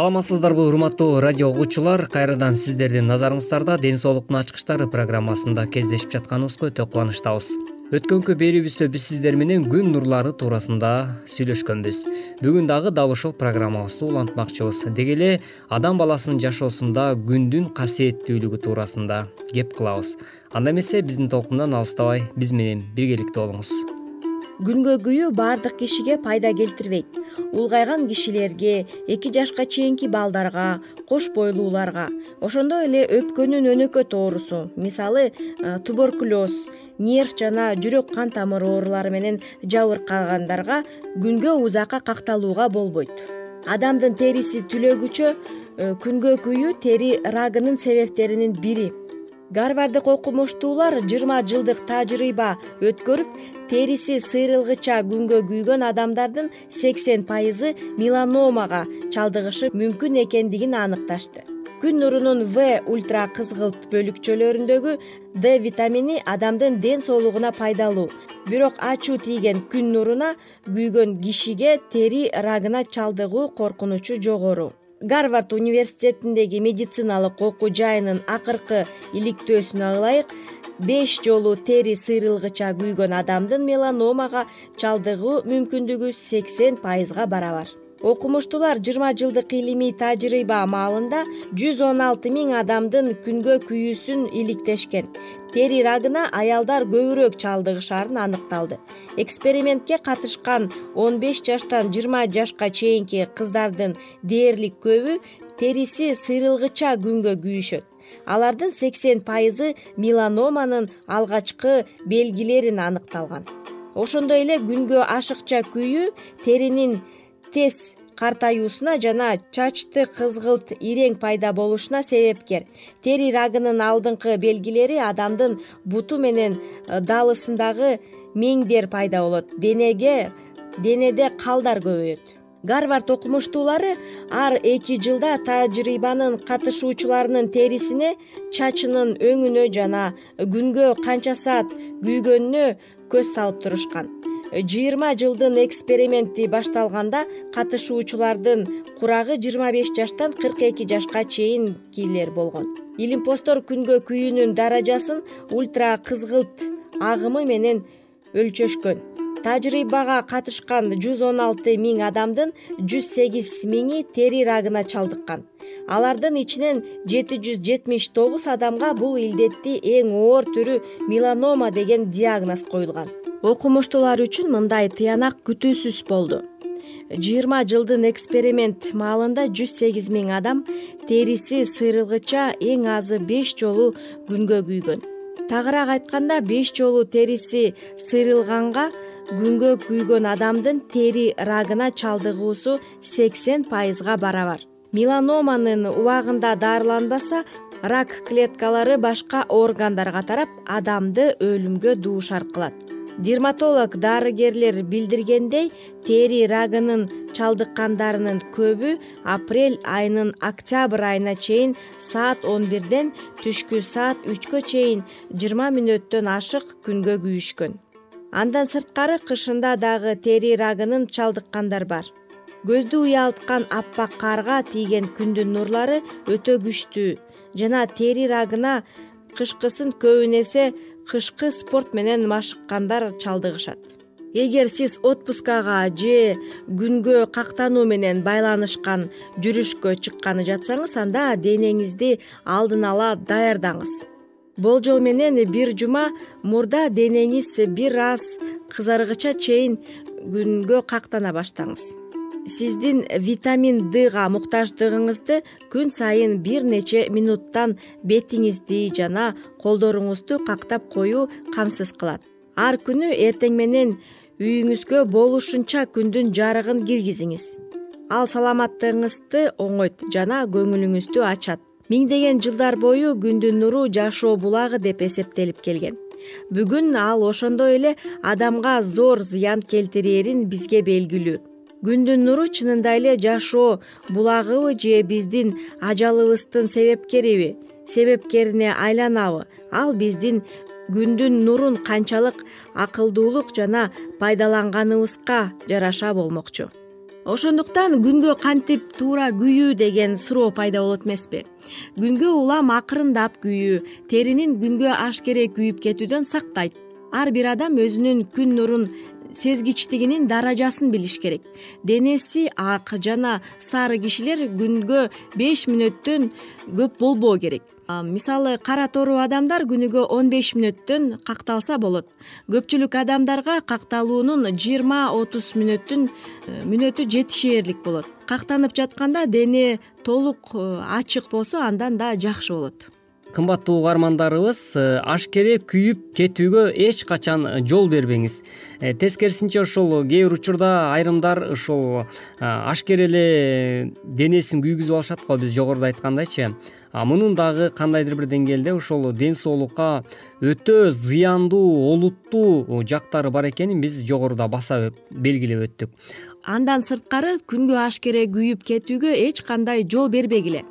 саламатсыздарбы урматтуу радио угуучулар? Кайрадан сиздердин назарыңыздарда ден соолуктун ачкычтары программасында кездешип жатканыбызга өтө кубанычтабыз. Өткөнкү берүүбүздө биз сиздер менен күн нурлары туурасында сүйлөшкөнбүз. Бүгүн дагы дал ушул программабызды улантмакчыбыз. Деги эле адам баласынын жашоосунда күндүн касиеттүүлүгү туурасында кеп кылабыз. Анда эмесе биздин толкундан алыстабай биз менен биргеликте болуңуз күнгө күйүү баардык кишиге пайда келтирбейт. Улгайган кишилерге эки жашка чейинки балдарга кош бойлууларга ошондой эле өпкөнүн өнөкөт оорусу мисалы туберкулез нерв жана жүрөк кан тамыр оорулары менен жабыркагандарга күнгө узакка какталууга болбойт. Адамдын териси түлөгүчө күнгө күйүү тери рагынын себептеринин бири гарварддык окумуштуулар жыйырма жылдык тажрыйба өткөрүп териси сыйрылгыча күнгө күйгөн адамдардын сексен пайызы меланомага чалдыгышы мүмкүн экендигин аныкташты. Күн нурунун в ультра кызгылт бөлүкчөлөрүндөгү д витамини адамдын ден соолугуна пайдалуу. Бирок ачуу тийген күн нуруна күйгөн кишиге тери рагына чалдыгуу коркунучу жогору гарвард университетиндеги медициналык окуу жайынын акыркы иликтөөсүнө ылайык беш жолу тери сыйрылгыча күйгөн адамдын меланомага чалдыгуу мүмкүндүгү сексен пайызга барабар окумуштуулар жыйырма жылдык илимий тажрыйба маалында жүз он алты миң адамдын күнгө күйүүсүн иликтешкен. Тери рагына аялдар көбүрөөк чалдыгышарын аныкталды. Экспериментке катышкан он беш жаштан жыйырма жашка чейинки кыздардын дээрлик көбү териси сыйрылгыча күнгө күйүшөт. Алардын сексен пайызы меланоманын алгачкы белгилерин аныкталган. Ошондой эле күнгө ашыкча күйүү теринин тез картаюусуна жана чачты кызгылт ирең пайда болушуна себепкер. Тери рагынын алдыңкы белгилери адамдын буту менен э, далысындагы меңдер пайда болот. Денеге денеде калдар көбөйөт. Гарвард окумуштуулары ар эки жылда тажрыйбанын катышуучуларынын терисине чачынын өңүнө жана күнгө канча саат күйгөнүнө көз салып турушкан жыйырма жылдын эксперименти башталганда катышуучулардын курагы жыйырма беш жаштан кырк эки жашка чейинкилер болгон. Илимпоздор күнгө күйүүнүн даражасын ультра кызгылт агымы менен өлчөшкөн. Тажрыйбага катышкан жүз он алты миң адамдын жүз сегиз миңи тери рагына чалдыккан. Алардын ичинен жети жүз жетимиш тогуз адамга бул илдетти эң оор түрү меланома деген диагноз коюлган окумуштуулар үчүн мындай тыянак күтүүсүз болду. Жыйырма жылдын эксперимент маалында жүз сегиз миң адам териси сыйрылгыча эң азы беш жолу күнгө күйгөн. Тагыраак айтканда беш жолу териси сыйрылганга күнгө күйгөн адамдын тери рагына чалдыгуусу сексен пайызга барабар. Меланоманын убагында дарыланбаса рак клеткалары башка органдарга тарап адамды өлүмгө дуушар кылат дерматолог дарыгерлер билдиргендей тери рагынын чалдыккандарынын көбү апрель айынын октябрь айына чейин саат он бирден түшкү саат үчкө чейин жыйырма мүнөттөн ашык күнгө күйүшкөн. Андан сырткары кышында дагы тери рагынын чалдыккандар бар. Көздү уялткан аппак карга тийген күндүн нурлары өтө күчтүү жана тери рагына кышкысын көбүн эсе кышкы спорт менен машыккандар чалдыгышат. Эгер сиз отпускага же күнгө кактануу менен байланышкан жүрүшкө чыкканы жатсаңыз анда денеңизди алдын ала даярдаңыз. Болжол менен бир жума мурда денеңиз бир аз кызаргыча чейин күнгө кактана баштаңыз сиздин витамин дга муктаждыгыңызды күн сайын бир нече минуттан бетиңизди жана колдоруңузду кактап коюу камсыз кылат. Ар күнү эртең менен үйүңүзгө болушунча күндүн жарыгын киргизиңиз. Ал саламаттыгыңызды оңойт жана көңүлүңүздү ачат. Миңдеген жылдар бою күндүн нуру жашоо булагы деп эсептелип келген. Бүгүн ал ошондой эле адамга зор зыян келтирээрин бизге белгилүү күндүн нуру чынында эле жашоо булагыбы же биздин ажалыбыздын себепкериби себепкерине айланабы? Ал биздин күндүн нурун канчалык акылдуулук жана пайдаланганыбызга жараша болмокчу. Ошондуктан күнгө кантип туура күйүү деген суроо пайда болот эмеспи? Күнгө улам акырындап күйүү теринин күнгө ашкере күйүп кетүүдөн сактайт. Ар бир адам өзүнүн күн нурун сезгичтигинин даражасын билиш керек. Денеси ак жана сары кишилер күнгө беш мүнөттөн көп болбоо керек. Мисалы кара тору адамдар күнүгө он беш мүнөттөн какталса болот. Көпчүлүк адамдарга какталуунун жыйырма отуз мүнөттүн э, мүнөтү жетишээрлик болот. Кактанып жатканда дене толук э, ачык болсо андан да жакшы болот кымбаттуу угармандарыбыз э, ашкере күйүп кетүүгө эч качан жол бербеңиз. Э, тескерисинче ошол кээ бир учурда айрымдар ушул э, ашкере эле денесин күйгүзүп алышат го биз жогоруда айткандайчы. Мунун дагы кандайдыр бир деңгээлде ошол ден соолукка өтө зыяндуу олуттуу жактары бар экенин биз жогоруда баса белгилеп өттүк. Андан сырткары күнгө ашкере күйүп кетүүгө эч кандай жол бербегиле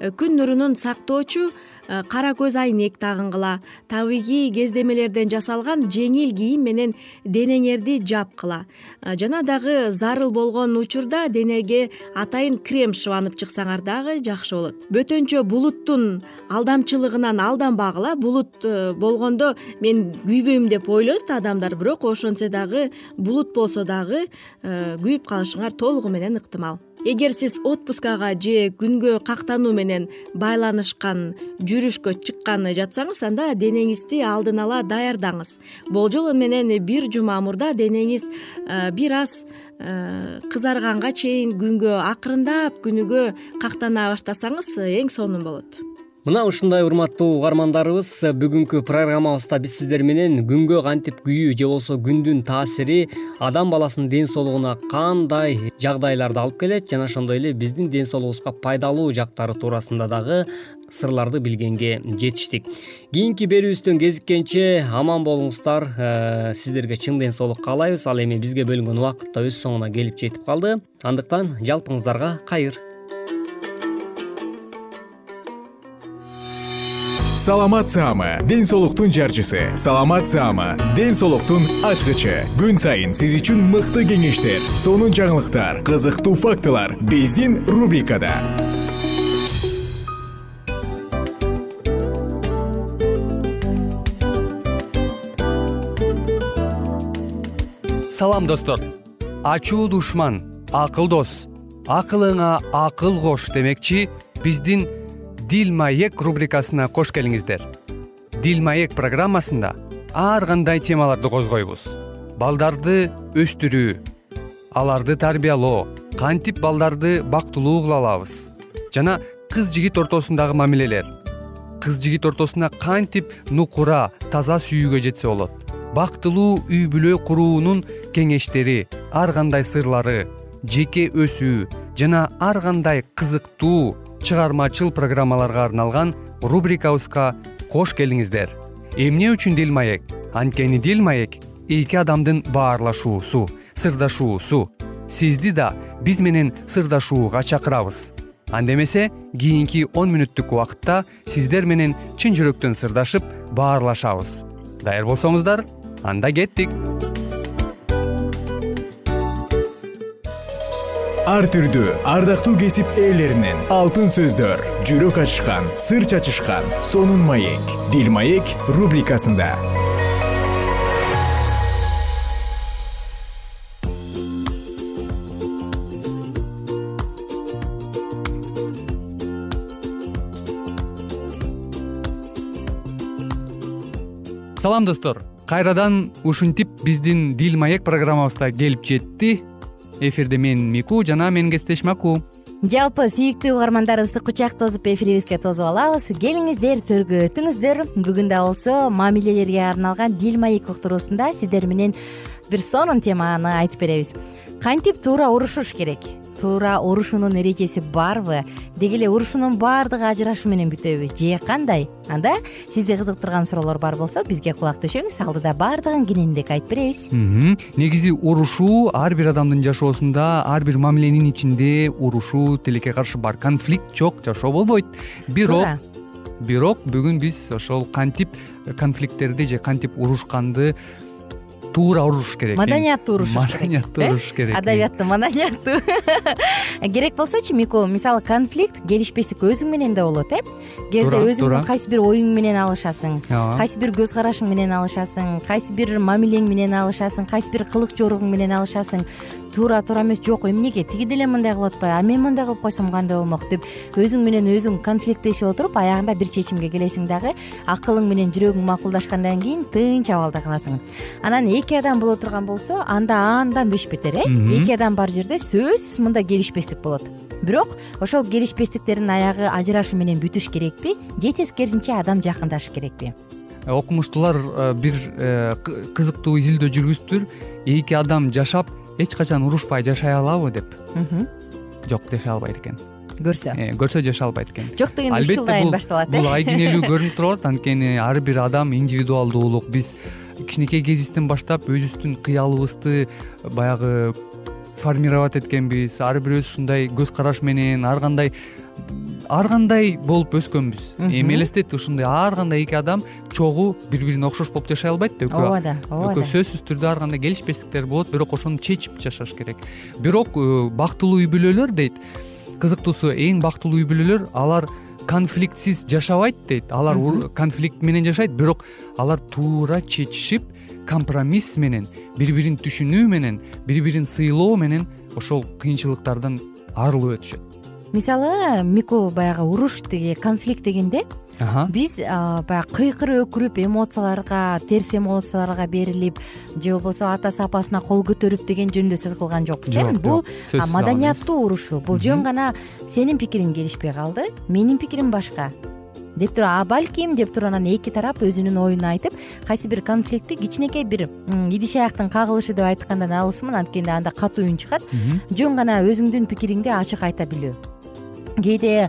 күн нурунун сактоочу Э, кара көз айнек тагынгыла табигый кездемелерден жасалган жеңил кийим менен денеңерди жапкыла э, жана дагы зарыл болгон учурда денеге атайын крем шыбанып чыксаңар дагы жакшы болот. Бөтөнчө булуттун алдамчылыгынан алданбагыла булут э, болгондо мен күйбөйм деп ойлойт адамдар. Бирок ошентсе дагы булут болсо дагы күйүп калышыңар толугу менен ыктымал эгер сиз отпускага же күнгө кактануу менен байланышкан жүрүшкө чыкканы жатсаңыз анда денеңизди алдын ала даярдаңыз. Болжол менен бир жума мурда денеңиз э, бир аз э, кызарганга чейин күнгө акырындап күнүгө кактана баштасаңыз эң сонун болот мына ушундай урматтуу угармандарыбыз бүгүнкү программабызда биз сиздер менен күнгө кантип күйүү же болбосо күндүн таасири адам баласынын ден соолугуна кандай жагдайларды алып келет жана ошондой эле биздин ден соолугубузга пайдалуу жактары туурасында дагы сырларды билгенге жетиштик. Кийинки берүүбүздөн кезиккенче аман болуңуздар. Э, сиздерге чын ден соолук каалайбыз. Ал эми бизге бөлүнгөн убакыт да өз соңуна келип жетип калды. Андыктан жалпыңыздарга кайыр саламат саама ден соолуктун жарчысы. Саламат саама ден соолуктун ачкычы. Күн сайын сиз үчүн мыкты кеңештер сонун жаңылыктар кызыктуу фактылар биздин рубрикада. Салам достор. Ачуу душман акыл дос. Акылыңа акыл кош демекчи биздин дил маек рубрикасына кош келиңиздер. Дил маек программасында ар кандай темаларды козгойбуз? Балдарды өстүрүү аларды тарбиялоо кантип балдарды бактылуу кыла алабыз? Жана кыз жигит ортосундагы мамилелер кыз жигит ортосуна кантип нукура таза сүйүүгө жетсе болот? Бактылуу үй бүлө куруунун кеңештери ар кандай сырлары жеке өсүү жана ар кандай кызыктуу чыгармачыл программаларга арналган рубрикабызга кош келиңиздер. Эмне үчүн дил маек? Анткени дил маек эки адамдын баарлашуусу сырдашуусу. Сизди да биз менен сырдашууга чакырабыз. Анда эмесе кийинки он мүнөттүк убакытта сиздер менен чын жүрөктөн сырдашып баарлашабыз. Даяр болсоңуздар анда кеттик ар түрдүү ардактуу кесип ээлеринен. Алтын сөздөр жүрөк ачышкан сыр чачышкан сонун маек. Дил маек рубрикасында. Салам достор. Кайрадан ушинтип биздин дил маек программабызда келип жетти эфирде мен мику жана менин кесиптешим аку жалпы сүйүктүү угармандарыбызды кучак тосуп эфирибизге тосуп алабыз. Келиңиздер төргө өтүңүздөр бүгүн да болсо мамилелерге арналган дил маек уктуруусунда сиздер менен бир сонун теманы айтып беребиз кантип туура урушуш керек? Туура урушуунун эрежеси барбы? Деги эле урушуунун баардыгы ажырашуу менен бүтөбү. Же кандай? Анда сизди кызыктырган суроолор бар болсо бизге кулак төшөңүз алдыда баардыгын кененирээк айтып беребиз. Негизи урушуу ар бир адамдын жашоосунда ар бир мамиленин ичинде урушуу тилекке каршы бар конфликт жок жашоо болбойт. Бирок бирок бүгүн биз ошол кантип конфликттерди же кантип урушканды туура урушуш керек маданияттуу урушуш керек маданияттуу урушуш керек адабияттуу маданияттуу керек болсочу мику мисалы конфликт келишпестик өзүң менен да болот э? Кээде өзүңдүн кайсы бир оюң менен алышасың ооба. кайсы бир көз карашың менен алышасың кайсы бир мамилең менен алышасың кайсы бир кылык жоругуң менен алышасың туура туура эмес жок эмнеге тиги деле мындай кылып атпайбы? А мен мындай кылып койсом кандай болмок деп өзүң менен өзүң конфликттешип отуруп аягында бир чечимге келесиң дагы акылың менен жүрөгүң макулдашкандан кийин тынч абалда каласың. Анан эки адам боло турган болсо анда андан беш бетер э? Эки адам бар жерде сөзсүз мындай келишпестик болот. Бирок ошол келишпестиктердин аягы ажырашуу менен бүтүш керекпи? Же тескерисинче адам жакындашыш керекпи? Окумуштуулар э, бир э, кызыктуу изилдөө жүргүзүптүр. Эки адам жашап эч качан урушпай жашай алабы деп. Жок жашай албайт экен. Көрсө. Э, көрсө жашай албайт экен. Жок деген үч жылдан кийин башталат бул айкинелүү көрүнүп турат анткени ар бир адам индивидуалдуулук. Биз кичинекей кезибизден баштап өзүбүздүн кыялыбызды баягы формировать эткенбиз. Ар бирөөбүз ушундай көз караш менен ар кандай ар кандай болуп өскөнбүз. Эми элестет ушундай ар кандай эки адам чогуу бири бирине окшош болуп жашай албайт да экөө. Ооба да ооба да. сөзсүз түрдө ар кандай келишпестиктер болот бирок ошону чечип жашаш керек. Бирок э, бактылуу үй бүлөлөр дейт. Кызыктуусу эң бактылуу үй бүлөлөр алар конфликтсиз жашабайт дейт. Алар конфликт менен жашайт бирок алар туура чечишип компромисс менен бири бирин түшүнүү менен бири бирин сыйлоо менен ошол кыйынчылыктардан арылып өтүшөт мисалы мику баягы уруш тиги конфликт дегенде биз баягы кыйкырып өкүрүп эмоцияларга терс эмоцияларга берилип же болбосо атасы апасына кол көтөрүп деген жөнүндө сөз кылган жокпуз э бул маданияттуу урушуу бул жөн гана сенин пикириң келишпей калды менин пикирим башка. Деп туруп а балким! деп туруп анан эки тарап өзүнүн оюн айтып кайсы бир конфликтти кичинекей бир идиш аяктын кагылышы деп айткандан алысмын. Анткени анда катуу үн чыгат. Жөн гана өзүңдүн пикириңди ачык айта билүү кээде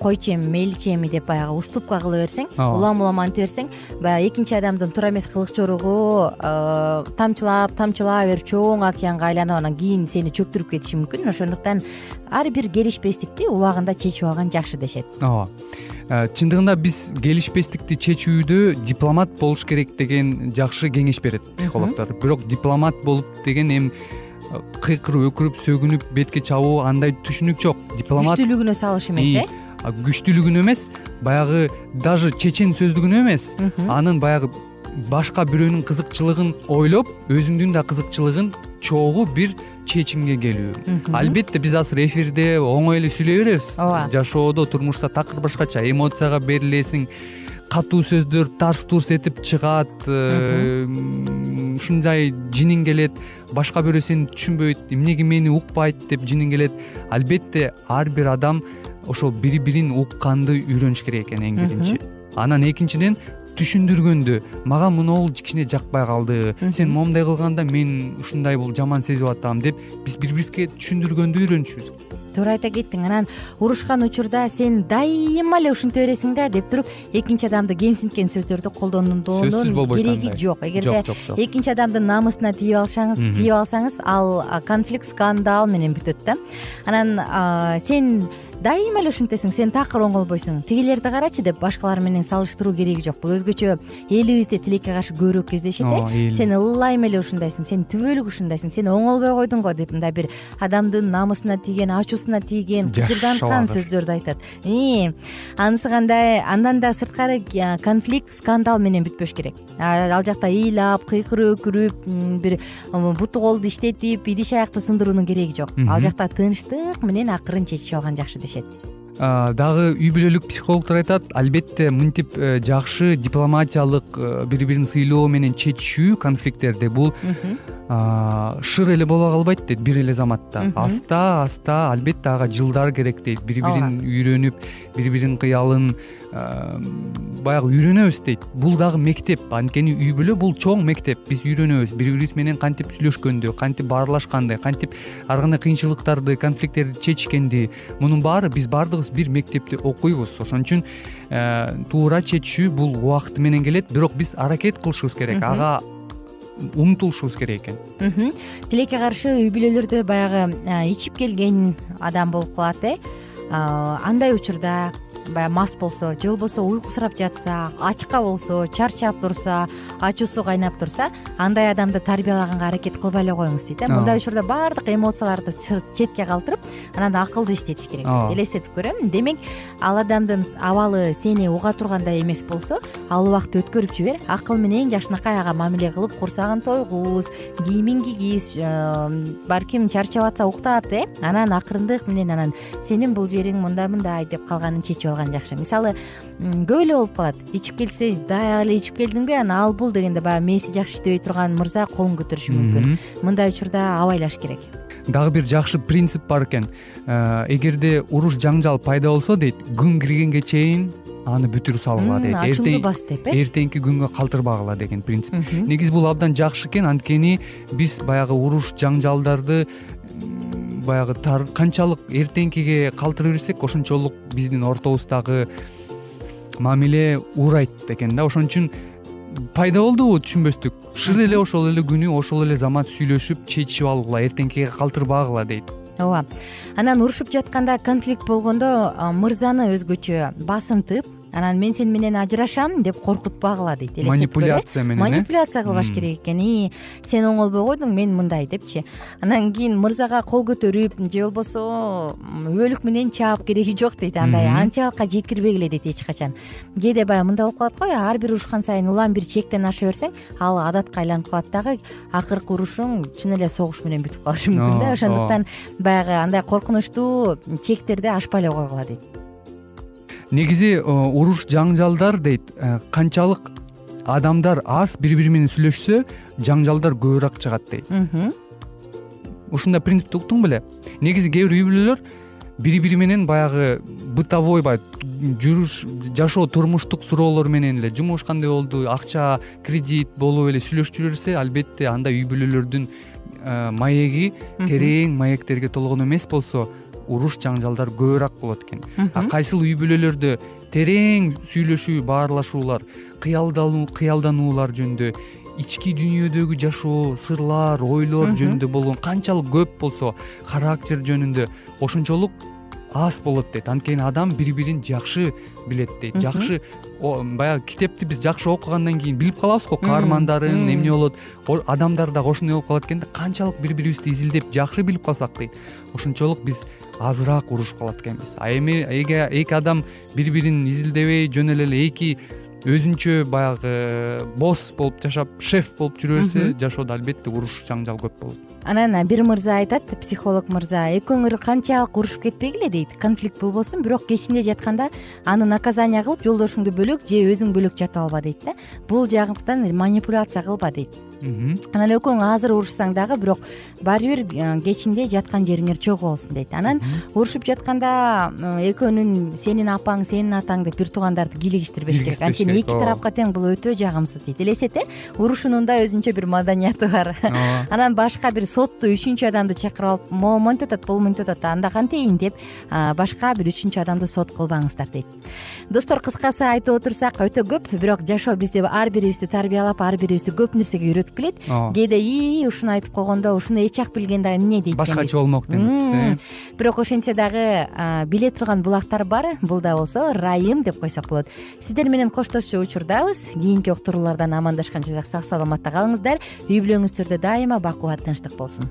койчу эми мейличи эми деп баягы уступка кыла берсең улам улам анте берсең баягы экинчи адамдын туура эмес кылык жоругу э, тамчылап тамчылай берип чоң океанга айланып анан кийин сени чөктүрүп кетиши мүмкүн. Ошондуктан ар бир келишпестикти убагында чечип алган жакшы дешет. Ооба. Э, чындыгында биз келишпестикти чечүүдө дипломат болуш керек деген жакшы кеңеш берет психологдор. Бирок дипломат болуп деген эми кыйкырып өкүрүп сөгүнүп бетке чабуу андай түшүнүк жок. Дипломат күчтүүлүгүнө салыш эмес э? күчтүүлүгүнө эмес баягы даже чечен сөздүгүнө эмес. Анын баягы башка бирөөнүн кызыкчылыгын ойлоп өзүңдүн да кызыкчылыгын чогуу бир чечимге келүү. Албетте биз азыр эфирде оңой эле сүйлөй беребиз. Ооба. Жашоодо турмушта такыр башкача эмоцияга берилесиң катуу сөздөр тарс турс этип чыгат э, ушундай жиниң келет башка бирөө сени түшүнбөйт эмнеге мени укпайт деп жиниң келет. Албетте ар бир адам ошол бири бирин укканды үйрөнүш керек экен эң биринчи. Анан экинчиден түшүндүргөндү. Мага монгу кичине жакпай калды. Сен моундай кылганда мен ушундай бул жаман сезип атам деп биз бири бирибизге түшүндүргөндү үйрөнүшүбүз туура айта кеттиң. Анан урушкан учурда сен дайыма эле ушинте бересиң да? Деп туруп экинчи адамды кемсинткен сөздөрдү болбойт кереги жок. Эгерде экинчи адамдын намысына тийип алсаңыз тийип алсаңыз ал конфликт скандал менен бүтөт да. Анан сен дайыма эле ушинтесиң сен такыр оңолбойсуң. Тигилерди карачы деп башкалар менен салыштыруу кереги жок. Бул өзгөчө элибизде тилекке каршы көбүрөөк кездешет э? Сен ылайым эле ушундайсың сен түбөлүк ушундайсың сен оңолбой койдуң го деп мындай бир адамдын намысына тийген ачуусуна тийген кыжырданткан сөздөрдү айтат. Анысы кандай? Андан да сырткары конфликт скандал менен бүтпөш керек. Ал жакта ыйлап кыйкырып өкүрүп бир буту колду иштетип идиш аякты сындыруунун кереги жок. Ал жакта тынчтык менен акырын чечишип алган жакшы дагы үй бүлөлүк психологдор айтат албетте мынтип э, жакшы дипломатиялык э, бири бирин сыйлоо менен чечишүү конфликттерди бул шыр эле боло калбайт дейт бир эле заматта. Аста аста албетте ага жылдар керек дейт. Бири бирин үйрөнүп бири биринин кыялын баягы үйрөнөбүз дейт. Бул дагы мектеп. Анткени үй бүлө бул чоң мектеп. Биз үйрөнөбүз. Бири бирибиз менен кантип сүйлөшкөндү кантип баарлашканды кантип ар кандай кыйынчылыктарды конфликттерди чечишкенди мунун баары биз баардыгыбыз бир мектепте окуйбуз. Ошон үчүн э, туура чечишүү бул убакыты менен келет. Бирок биз аракет кылышыбыз керек. Ага умтулушубуз керек экен. Тилекке каршы үй бүлөлөрдө баягы э, ичип келген адам болуп калат э андай учурда баягы мас болсо же болбосо уйкусурап жатса ачка болсо чарчап турса ачуусу кайнап турса андай адамды тарбиялаганга аракет кылбай эле коюңуз дейт э. Мындай учурда баардык эмоцияларды четке калтырып анан акылды иштетиш керек. Элестетип көрөм. Демек ал адамдын абалы сени уга тургандай эмес болсо ал убакытты өткөрүп жибер акыл менен жакшынакай ага мамиле кылып курсагын тойгуз кийимин кийгиз балким чарчап атса уктат э. Анан акырындык менен анан сенин бул жериң мындай мындай деп калганын чечип алган жакшы. Мисалы көп эле болуп калат. Ичип келсе даяк эле ичип келдиңби анан ал бул дегенде баягы мээси жакшы иштебей турган мырза колун көтөрүшү мүмкүн. Мындай учурда абайлаш керек. Дагы бир жакшы принцип бар экен. Э, эгерде уруш жаңжал пайда болсо дейт күн киргенге чейин аны бүтүрүп салгыла дейт. ачууңду бас деп э эртеңки күнгө калтырбагыла деген принцип. Негизи бул абдан жакшы экен. Анткени биз баягы уруш жаңжалдарды баягы канчалык эртеңкиге калтыра берсек ошончолук биздин ортобуздагы мамиле уурайт экен да. Ошон үчүн пайда болдубу түшүнбөстүк. Шыр эле ошол эле күнү ошол эле замат сүйлөшүп чечишип алгыла эртеңкиге калтырбагыла дейт. Ооба анан урушуп жатканда конфликт болгондо мырзаны өзгөчө басынтып анан мен сени менен ажырашам деп коркутпагыла дейт манипуляция менен э? Манипуляция кылбаш керек экен. И сен оңолбой койдуң мен мындай депчи. Анан кийин мырзага кол көтөрүп же болбосо үбөлүк менен чаап кереги жок дейт андай. Анчалыкка жеткирбегиле дейт эч качан. Кээде баягы мындай болуп калат го ар бир урушкан сайын улам бир чектен аша берсең ал адатка айланып калат дагы акыркы урушуң чын эле согуш менен бүтүп калышы мүмкүн да. Ошондуктан баягы андай коркунучтуу чектерди ашпай эле койгула дейт негизи э, уруш жаңжалдар дейт э, канчалык адамдар аз бири бири менен сүйлөшсө жаңжалдар көбүрөөк чыгат дейт. Ушундай принципти уктуң беле. Негизи кээ бир үй бүлөлөр бири бири менен баягы бытовой баягы жүрүш жашоо турмуштук суроолор менен эле жумуш кандай болду акча кредит болуп эле сүйлөшүп жүрө берсе албетте андай үй бүлөлөрдүн э, маеги терең маектерге толгон эмес болсо уруш жаңжалдар көбүрөөк болот экен. А кайсыл үй бүлөлөрдө терең сүйлөшүү баарлашуулар кыялдануулар жөнүндө ички дүйнөдөгү жашоо сырлар ойлор жөнүндө болгон канчалык көп болсо характер жөнүндө ошончолук аз болот дейт. Анткени адам бири бирин жакшы билет дейт. Жакшы баягы китепти биз жакшы окугандан кийин билип калабыз го каармандарын эмне болот. Адамдар дагы ошондой болуп калат экен да канчалык бири бирибизди изилдеп жакшы билип калсак дейт. Ошончолук биз азыраак урушуп калат экенбиз. А эми эки адам бири бирин изилдебей жөн эле эки өзүнчө баягы босс болуп жашап шеф болуп жүрө берсе жашоодо албетте уруш жаңжал көп болот. Анан бир мырза айтат психолог мырза экөөңөр канчалык урушуп кетпегиле? дейт. Конфликт болбосун бирок кечинде жатканда аны наказание кылып жолдошуңду бөлөк же өзүң бөлөк жатып алба дейт да. Бул жактан манипуляция кылба дейт анан экөөң азыр урушсаң дагы бирок баары бир э, кечинде жаткан жериңер чогуу болсун дейт. Анан урушуп жатканда э, экөөнүн сенин апаң сенин атаң деп бир туугандарды кийлигиштирбеш керек. Анткени эки тарапка тең бул өтө жагымсыз дейт. Элестет э урушуунун да өзүнчө бир маданияты бар. Анан башка бир сотту үчүнчү адамды чакырып алып могу монтип атат бул монтип атат анда кантейин деп башка бир үчүнчү адамды сот кылбаңыздар дейт. Достор кыскасы айтып отурсак өтө көп. Бирок жашоо бизди ар бирибизди тарбиялап ар бирибизди көп нерсеге келет кээде ии ушуну айтып койгондо ушуну эч ак билген да эмне дейт башкача болмок э бирок ошентсе дагы биле турган булактар бар бул да болсо ырайым деп койсок болот. Сиздер менен коштошчу учурдабыз. Кийинки уктуруулардан амандашканча сак саламатта калыңыздар. Үй бүлөңүздөрдө дайыма бакубат тынчтык болсун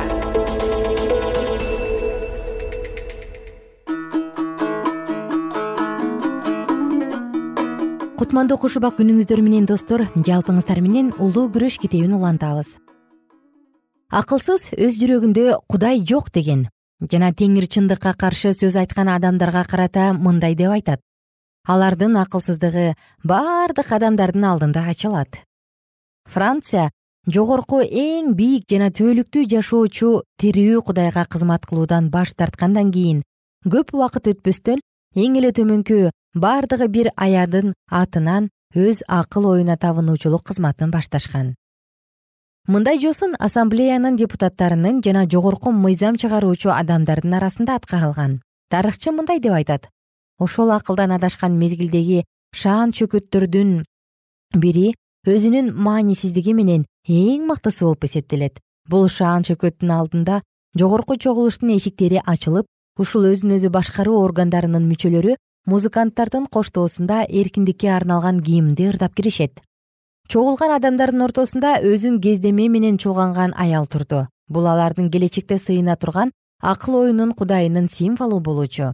кутмандуу куш убак күнүңүздөр менен достор жалпыңыздар менен улуу күрөш китебин улантабыз. Акылсыз өз жүрөгүндө кудай жок деген жана теңир чындыкка каршы сөз айткан адамдарга карата мындай деп айтат. Алардын акылсыздыгы баардык адамдардын алдында ачылат. Франция жогорку эң бийик жана түбөлүктүү жашоочу тирүү кудайга кызмат кылуудан баш тарткандан кийин көп убакыт өтпөстөн эң эле төмөнкү баардыгы бир аядын атынан өз акыл оюна табынуучулук кызматын башташкан. Мындай жосун ассамблеянын депутаттарынын жана жогорку мыйзам чыгаруучу адамдардын арасында аткарылган. Тарыхчы мындай деп айтат. Ошол акылдан адашкан мезгилдеги шаан чөкөттөрдүн бири өзүнүн маанисиздиги менен эң мыктысы болуп эсептелет. Бул шаан чөкөттүн алдында жогорку чогулуштун эшиктери ачылып ушул өзүн өзү башкаруу органдарынын мүчөлөрү музыканттардын коштоосунда эркиндикке арналган кийимди ырдап киришет. Чогулган адамдардын ортосунда өзүн кездеме менен чулганган аял турду. Бул алардын келечекте сыйына турган акыл оюнун кудайынын символу болчу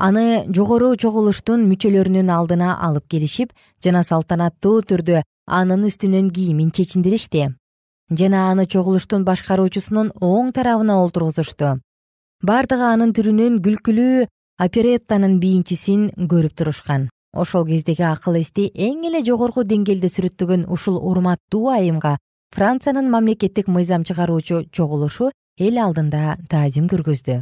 аны жогору чогулуштун мүчөлөрүнүн алдына алып келишип жана салтанаттуу түрдө анын үстүнөн кийимин чечиндиришти. Жана аны чогулуштун башкаруучусунун оң тарабына олтургузушту. Бардыгы анын түрүнөн күлкүлүү опереттанын бийинчисин көрүп турушкан ошол кездеги акыл эсти эң эле жогорку деңгээлде сүрөттөгөн ушул урматтуу айымга франциянын мамлекеттик мыйзам чыгаруучу чогулушу эл алдында таазим көргөздү.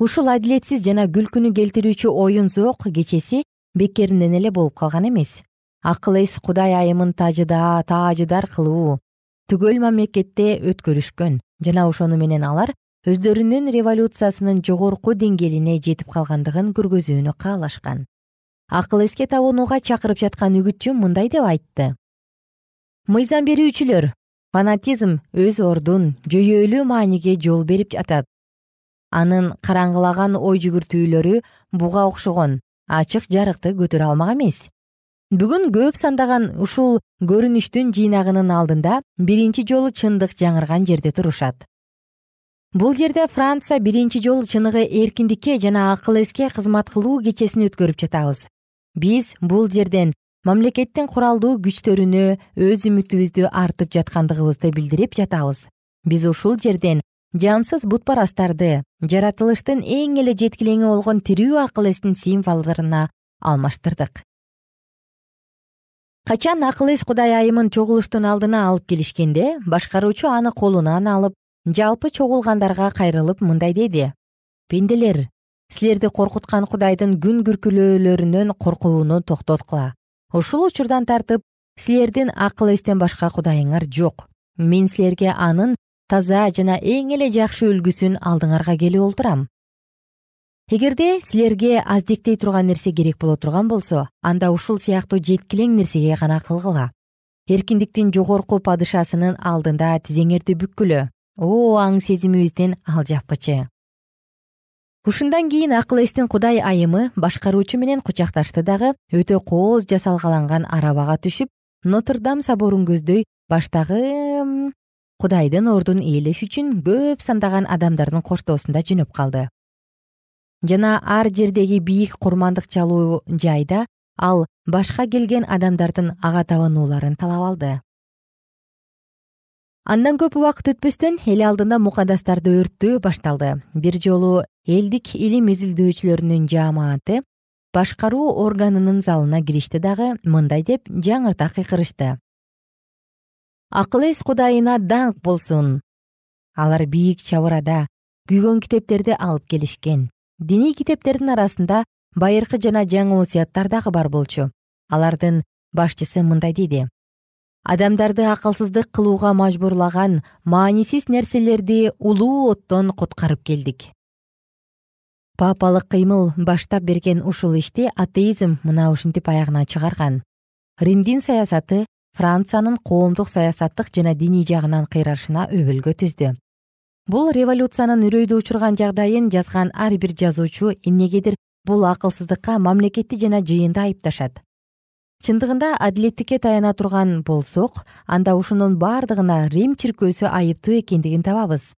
Ушул адилетсиз жана күлкүнү келтирүүчү оюн зоок кечеси бекеринен эле болуп калган эмес. Акыл эс кудай айымын тажыда таажыдар кылуу түгөл мамлекетте өткөрүшкөн жана ошону менен алар өздөрүнүн революциясынын жогорку деңгээлине жетип калгандыгын көргөзүүнү каалашкан. Акыл эске табынууга чакырып жаткан үгүтчү мындай деп айтты. Мыйзам берүүчүлөр фанатизм өз ордун жүйөлүү мааниге жол берип жатат. Анын караңгылаган ой жүгүртүүлөрү буга окшогон ачык жарыкты көтөрө алмак эмес. Бүгүн көп сандаган ушул көрүнүштүн жыйнагынын алдында биринчи жолу чындык жаңырган жерде турушат бул жерде франция биринчи жолу чыныгы эркиндикке жана акыл эске кызмат кылуу кечесин өткөрүп жатабыз. Биз бул жерден мамлекеттин куралдуу күчтөрүнө өз үмүтүбүздү артып жаткандыгыбызды билдирип жатабыз. Биз ушул жерден жансыз бутпарастарды жаратылыштын эң эле жеткилеңи болгон тирүү акыл эстин символдоруна алмаштырдык. Качан акыл эс кудай айымын чогулуштун алдына алып келишкенде башкаруучу аны колунан алып жалпы чогулгандарга кайрылып мындай деди. Пенделер силерди коркуткан кудайдын күн күркүлөөлөрүнөн коркууну токтоткула ушул учурдан тартып силердин акыл эстен башка кудайыңар жок. Мен силерге анын таза жана эң эле жакшы үлгүсүн алдыңарга келип олтурам эгерде силерге аздектей турган нерсе керек боло турган болсо анда ушул сыяктуу жеткилең нерсеге гана кылгыла. Эркиндиктин жогорку падышасынын алдында тизеңерди бүккүлө о аң сезимибиздин алжапкычы. Ушундан кийин акыл эстин кудай айымы башкаруучу менен кучакташты дагы өтө кооз жасалгаланган арабага түшүп нотр дам соборун көздөй баштагы кудайдын ордун ээлеш үчүн көп сандаган адамдардын коштоосунда жөнөп калды. Жана ар жердеги бийик курмандык чалуу жайда ал башка келген адамдардын ага табынууларын талап алды андан көп убакыт өтпөстөн эл алдында мукадастарды өрттөө башталды. Бир жолу элдик илим изилдөөчүлөрүнүн жаамааты башкаруу органынын залына киришти дагы мындай деп жаңыртаа кыйкырышты. Акыл эс кудайына даңк болсун! Алар бийик чабырада күйгөн китептерди алып келишкен. Диний китептердин арасында байыркы жана жаңы осуяттар дагы бар болчу. Алардын башчысы мындай деди адамдарды акылсыздык кылууга мажбурлаган маанисиз нерселерди улуу оттон куткарып келдик. Папалык кыймыл баштап берген ушул ишти атеизм мына ушинтип аягына чыгарган. Римдин саясаты франциянын коомдук саясаттык жана диний жагынан кыйрашына өбөлгө түздү. Бул революциянын үрөйдү учурган жагдайын жазган ар бир жазуучу эмнегедир бул акылсыздыкка мамлекетти жана жыйынды айыпташат чындыгында адилеттикке таяна турган болсок анда ушунун бардыгына рим чиркөөсү айыптуу экендигин табабыз.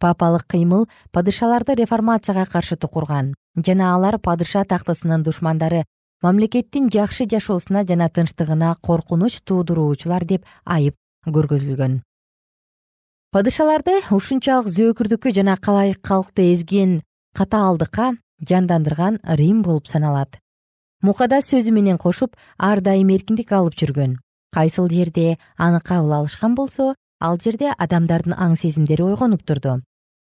Папалык кыймыл падышаларды реформацияга каршы тукурган жана алар падыша тактысынын душмандары мамлекеттин жакшы жашоосуна жана тынчтыгына коркунуч туудуруучулар деп айып көргөзүлгөн. Падышаларды ушунчалык зөөкүрдүккө жана калайык калкты эзген катаалдыкка жандандырган рим болуп саналат мукадас сөзү менен кошуп ар дайым эркиндик алып жүргөн. Кайсыл жерде аны кабыл алышкан болсо ал жерде адамдардын аң сезимдери ойгонуп турду.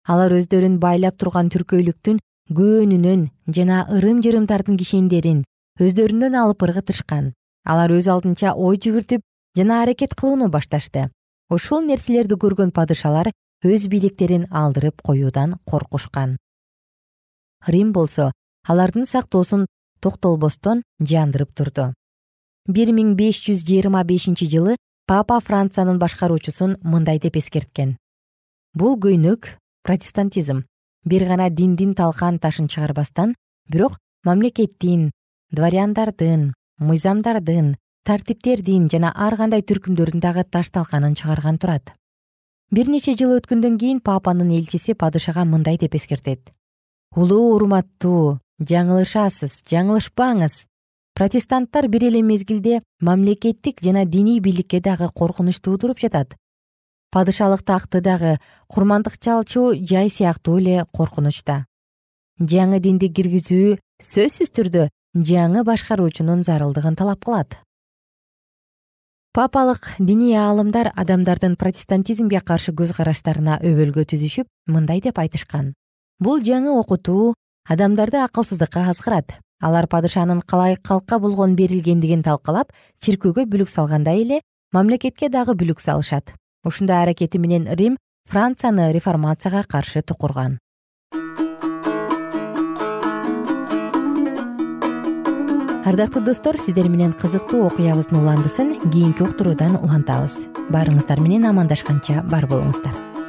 Алар өздөрүн байлап турган түркөйлүктүн көөнүнөн жана ырым жырымдардын кишендерин өздөрүнөн алып ыргытышкан. Алар өз алдынча ой жүгүртүп жана аракет кылууну башташты. Ушул нерселерди көргөн падышалар өз бийликтерин алдырып коюудан коркушкан. Рим болсо алардын сактоосун токтолбостон жандырып турду. бир миң беш жүз жыйырма бешинчи жылы папа франциянын башкаруучусун мындай деп эскерткен. Бул көйнөк протестантизм. Бир гана диндин талкан ташын чыгарбастан бирок мамлекеттин дворяндардын мыйзамдардын тартиптердин жана ар кандай түркүмдөрдүн дагы таш талканын чыгарган турат. Бир нече жыл өткөндөн кийин папанын элчиси падышага мындай деп эскертет. Улуу урматтуу жаңылышасыз жаңылышпаңыз. Протестанттар бир эле мезгилде мамлекеттик жана диний бийликке дагы коркунуч туудуруп жатат. Падышалык такты дагы курмандыкчалчу жай сыяктуу эле коркунучта. Жаңы динди киргизүү сөзсүз түрдө жаңы башкаруучунун зарылдыгын талап кылат. Папалык диний аалымдар адамдардын протестантизмге каршы көз караштарына өбөлгө түзүшүп мындай деп айтышкан. Бул жаңы окутуу адамдарды акылсыздыкка азгырат. Алар падышанын калайык калкка болгон берилгендигин талкалап чиркөөгө бүлүк салгандай эле мамлекетке дагы бүлүк салышат. Ушундай аракети менен рим францияны реформацияга каршы тукурган. Ардактуу достор сиздер менен кызыктуу окуябыздын уландысын кийинки уктуруудан улантабыз. Баарыңыздар менен амандашканча бар болуңуздар